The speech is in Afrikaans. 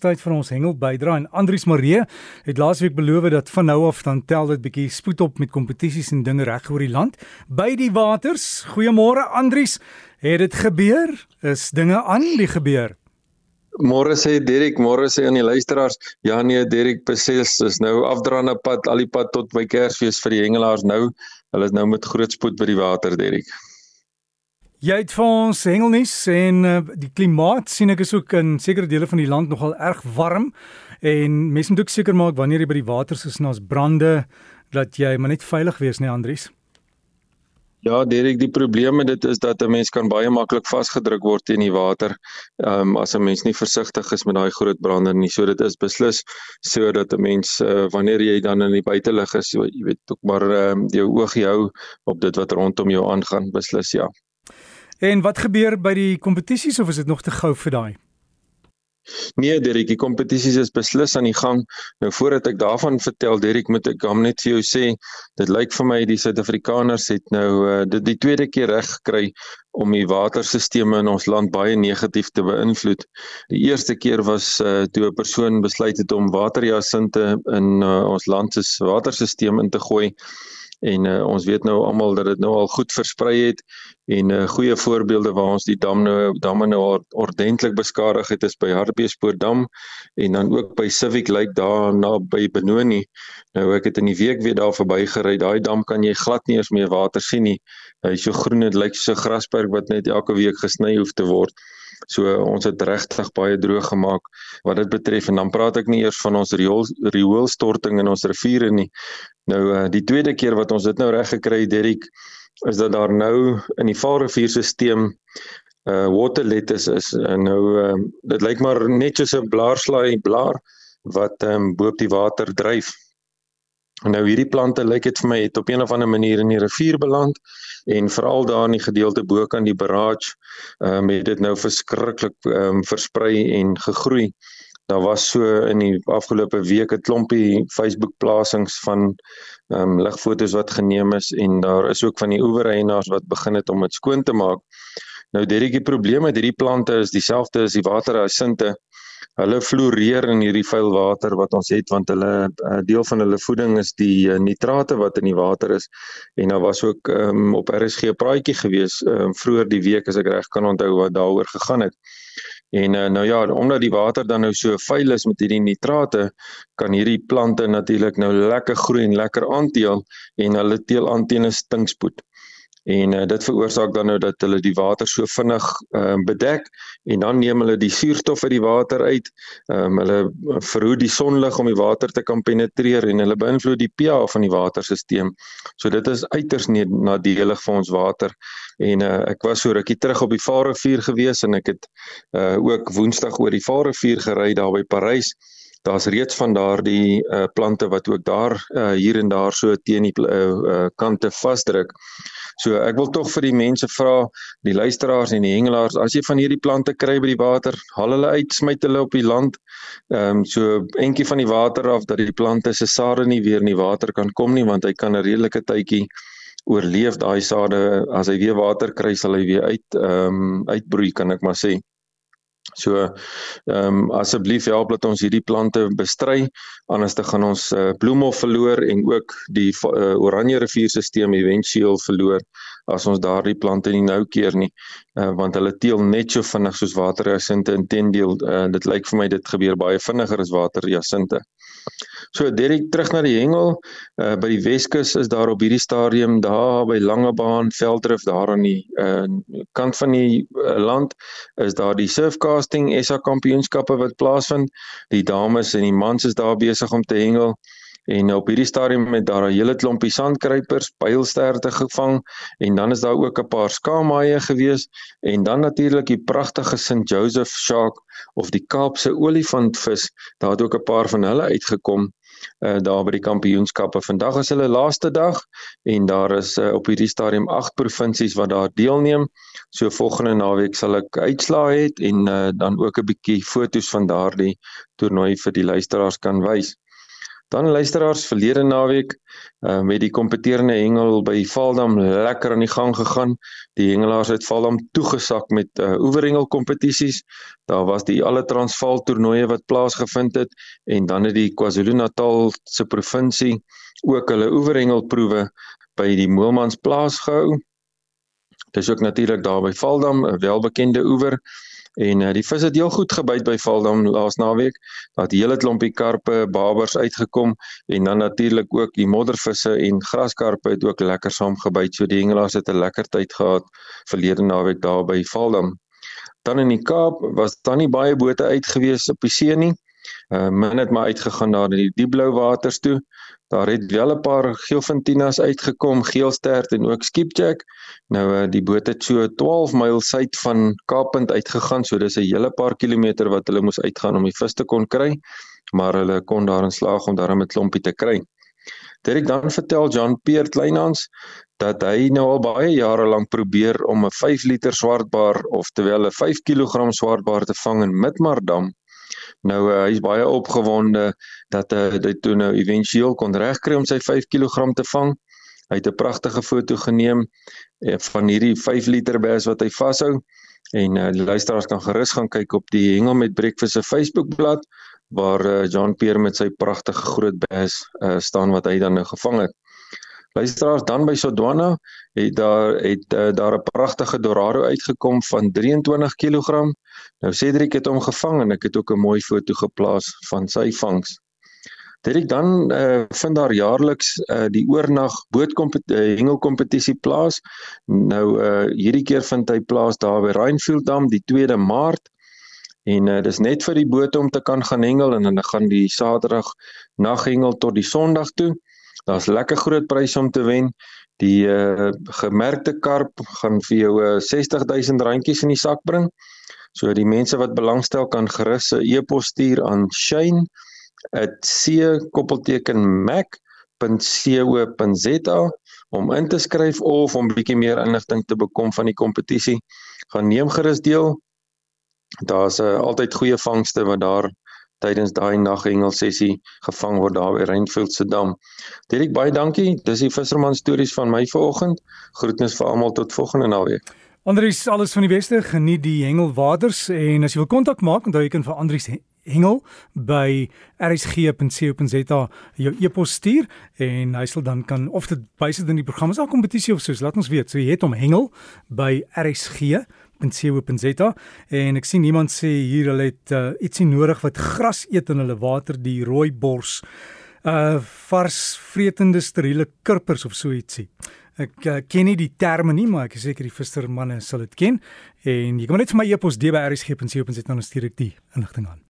tyd vir ons hengel bydra en Andrius Maree het laasweek beloof dat van nou af dan tel dit bietjie spoed op met kompetisies en dinge reg oor die land by die waters. Goeiemôre Andrius. Het dit gebeur? Is dinge aan die gebeur? Môre sê Derek, môre sê aan die luisteraars, ja nee, Derek beses is nou afdraande pad al die pad tot by Kersfees vir die hengelaars nou. Hulle is nou met groot spoed by die water, Derek. Jy het vir ons hengelnuus en uh, die klimaat sien ek is ook in sekere dele van die land nogal erg warm en mense moet ook seker maak wanneer jy by die water is en ons brande dat jy maar net veilig wees, nee Andries. Ja, Derek, die probleem met dit is dat 'n mens kan baie maklik vasgedruk word in die water, ehm um, as 'n mens nie versigtig is met daai groot brande nie. So dit is beslis sodat 'n mens uh, wanneer jy dan in die buitelug is, jy weet ook maar ehm um, jou oog hou op dit wat rondom jou aangaan, beslis ja. En wat gebeur by die kompetisies of is dit nog te gou vir daai? Nee, Derek, die kompetisies is beslis aan die gang. Nou voordat ek daarvan vertel, Derek, moet ek hom net vir jou sê, dit lyk vir my die Suid-Afrikaners het nou uh, dit die tweede keer reg gekry om die waterstelsels in ons land baie negatief te beïnvloed. Die eerste keer was uh, toe 'n persoon besluit het om waterjasinte in uh, ons land se waterstelsel in te gooi en uh, ons weet nou almal dat dit nou al goed versprei het en uh, goeie voorbeelde waar ons die dam nou damme nou ordentlik beskadig het is by Hartbeespoortdam en dan ook by Civic Lake daar na by Benoni. Nou ek het in die week weer daar verbygery. Daai dam kan jy glad nie eens meer water sien nie. Hy is so groen dit lyk so 'n grasperk wat net elke week gesny hoef te word. So ons het regtig baie droog gemaak wat dit betref en dan praat ek nie eers van ons riool rioolstorting in ons riviere nie. Nou uh, die tweede keer wat ons dit nou reg gekry het, Derrick, is dat daar nou in die Vaalrivierstelsel uh water lettuce is en nou uh, dit lyk maar net soos 'n blaarslaai blaar wat ehm um, bo op die water dryf. Nou hierdie plante lyk dit vir my het op een of ander manier in die rivier beland en veral daar in die gedeelte bo kan die barrage ehm um, het dit nou verskriklik ehm um, versprei en gegroei. Daar was so in die afgelope week 'n klompie Facebook plasings van ehm um, ligfoto's wat geneem is en daar is ook van die oewereienaars wat begin het om dit skoon te maak. Nou dit die probleem met hierdie plante is dieselfde as die waterhyassinte hulle floreer in hierdie vuil water wat ons het want hulle eh, deel van hulle voeding is die uh, nitrate wat in die water is en daar was ook um, op RSG 'n praatjie gewees um, vroeër die week as ek reg kan onthou wat daaroor gegaan het. En uh, nou ja, omdat die water dan nou so vuil is met hierdie nitrate, kan hierdie plante natuurlik nou lekker groei en lekker aanteel en hulle teel aan teen 'n stinkspoed en uh, dit veroorsaak dan nou dat hulle die water so vinnig uh, bedek en dan neem hulle die suurstof uit die water uit. Um, hulle verhoed die sonlig om die water te kan penetreer en hulle beïnvloed die pH van die waterstelsel. So dit is uiters nadelig vir ons water. En uh, ek was so rukkie terug op die Vaalrivier gewees en ek het uh, ook Woensdag oor die Vaalrivier gery daar by Parys daar's reeds van daardie uh, plante wat ook daar uh, hier en daar so teen die uh, uh, kante vasdruk. So ek wil tog vir die mense vra, die luisteraars en die hengelaars, as jy van hierdie plante kry by die water, haal hulle uit, smyt hulle op die land. Ehm um, so entjie van die water af dat die plante se sade nie weer in die water kan kom nie want hy kan 'n redelike tydjie oorleef daai sade as hy weer water kry sal hy weer uit ehm um, uitbroei kan ek maar sê. So ehm um, asseblief help dat ons hierdie plante bestry anders te gaan ons uh, bloemhof verloor en ook die uh, Oranje rivierstelsel éventueel verloor as ons daardie plante nie nou keer nie uh, want hulle teel net so vinnig soos waterjasinte intendeel uh, dit lyk vir my dit gebeur baie vinniger as waterjasinte. So Derek terug na die hengel uh, by die Weskus is daar op hierdie stadium daar by Langebaan Veldrif daar aan die uh, kant van die uh, land is daar die surfcasting SA kampioenskappe wat plaasvind. Die dames en die mans is daar besig om te hengel. En op hierdie stadium het daar 'n hele klompie sandkruipers, pylsterte gevang en dan is daar ook 'n paar skaamhaie gewees en dan natuurlik die pragtige St Joseph shark of die Kaapse olifantvis. Daar het ook 'n paar van hulle uitgekom uh daar by die kampioenskappe. Vandag is hulle laaste dag en daar is uh, op hierdie stadium 8 provinsies wat daar deelneem. So volgende naweek sal ek uitslae hê en uh dan ook 'n bietjie foto's van daardie toernooi vir die luisteraars kan wys. Dan luisteraars verlede naweek uh, met die kompeterende hengel by Valdam lekker aan die gang gegaan. Die hengelaars het Valdam toegesak met uh, oeverhengel kompetisies. Daar was die alle Transvaal toernooie wat plaasgevind het en dan het die KwaZulu-Natal se provinsie ook hulle oeverhengelproewe by die Moelmans plaas gehou. Dis ook natuurlik daar by Valdam, 'n welbekende oewer. En uh, die vis het heel goed gebyt by Valdam laas naweek. Daar het 'n hele klompie karpe, babers uitgekom en dan natuurlik ook die moddervisse en graskarpe het ook lekker saam gebyt. So die hengelaars het 'n lekker tyd gehad verlede naweek daar by Valdam. Dan in die Kaap was daar nie baie bote uit gewees op die see nie. Uh min het maar uitgegaan daar in die diepblou waters toe. Daar het wel 'n paar geelfintinas uitgekom, geelstert en ook skipjack. Nou uh, die boot het so 12 myl suid van Kaappunt uitgegaan, so dis 'n hele paar kilometer wat hulle moes uitgaan om die vis te kon kry, maar hulle kon daarin slaag om daarmee 'n klompie te kry. Derek dan vertel John Peer Kleinhans dat hy nou al baie jare lank probeer om 'n 5 liter swartbaar of terwyl 'n 5 kg swartbaar te vang in Midmardam Nou uh, hy is baie opgewonde dat uh, hy toe nou éventueel kon regkry om sy 5 kg te vang. Hy het 'n pragtige foto geneem uh, van hierdie 5 liter bes wat hy vashou en uh, die luisteraars kan gerus gaan kyk op die Hengel met Breakfast se Facebookblad waar uh, John Pierre met sy pragtige groot bes uh, staan wat hy dan nou gevang het. Luisteraars dan by Sodwana het daar het uh, daar 'n pragtige dorado uitgekom van 23 kg. Nou Cedric het hom gevang en ek het ook 'n mooi foto geplaas van sy vangs. Dit dan uh, vind daar jaarliks uh, die oornag bootkompetisie uh, plaas. Nou uh, hierdie keer vind hy plaas daar by Rainfield Dam die 2de Maart. En uh, dis net vir die bote om te kan gaan hengel en dan gaan die Saterdag naghengel tot die Sondag toe. Daar's lekker groot pryse om te wen. Die uh, gemerkte karp gaan vir jou uh, 60000 randjies in die sak bring. So die mense wat belangstel kan gerus 'n e-pos stuur aan shane@c.mac.co.za om in te skryf of om bietjie meer inligting te bekom van die kompetisie. Gaan neem gerus deel. Daar's uh, altyd goeie vangste wat daar tydens daai naghengel sessie gevang word daar by Rainfield se dam. Dirk baie dankie. Dis die visserman stories van my vanoggend. Groetnis vir almal tot volgende naweek. Andries alles van die beste. Geniet die hengelwaters en as jy wil kontak maak, onthou jy kan vir Andries hengel by rsg.co.za jou e-pos stuur en hy sal dan kan of dit bysit in die program as 'n kompetisie of soos laat ons weet. So jy het hom hengel by rsg .co.za en ek sien iemand sê hier hulle het uh, ietsie nodig wat gras eet in hulle water die rooi bors uh vars vretende steriele kurpers of so ietsie. Ek uh, ken nie die terme nie, maar ek is seker die vissermanne sal dit ken. En jy kan net vir my e-pos dbrsg.co.za en dan stuur ek die inligting aan.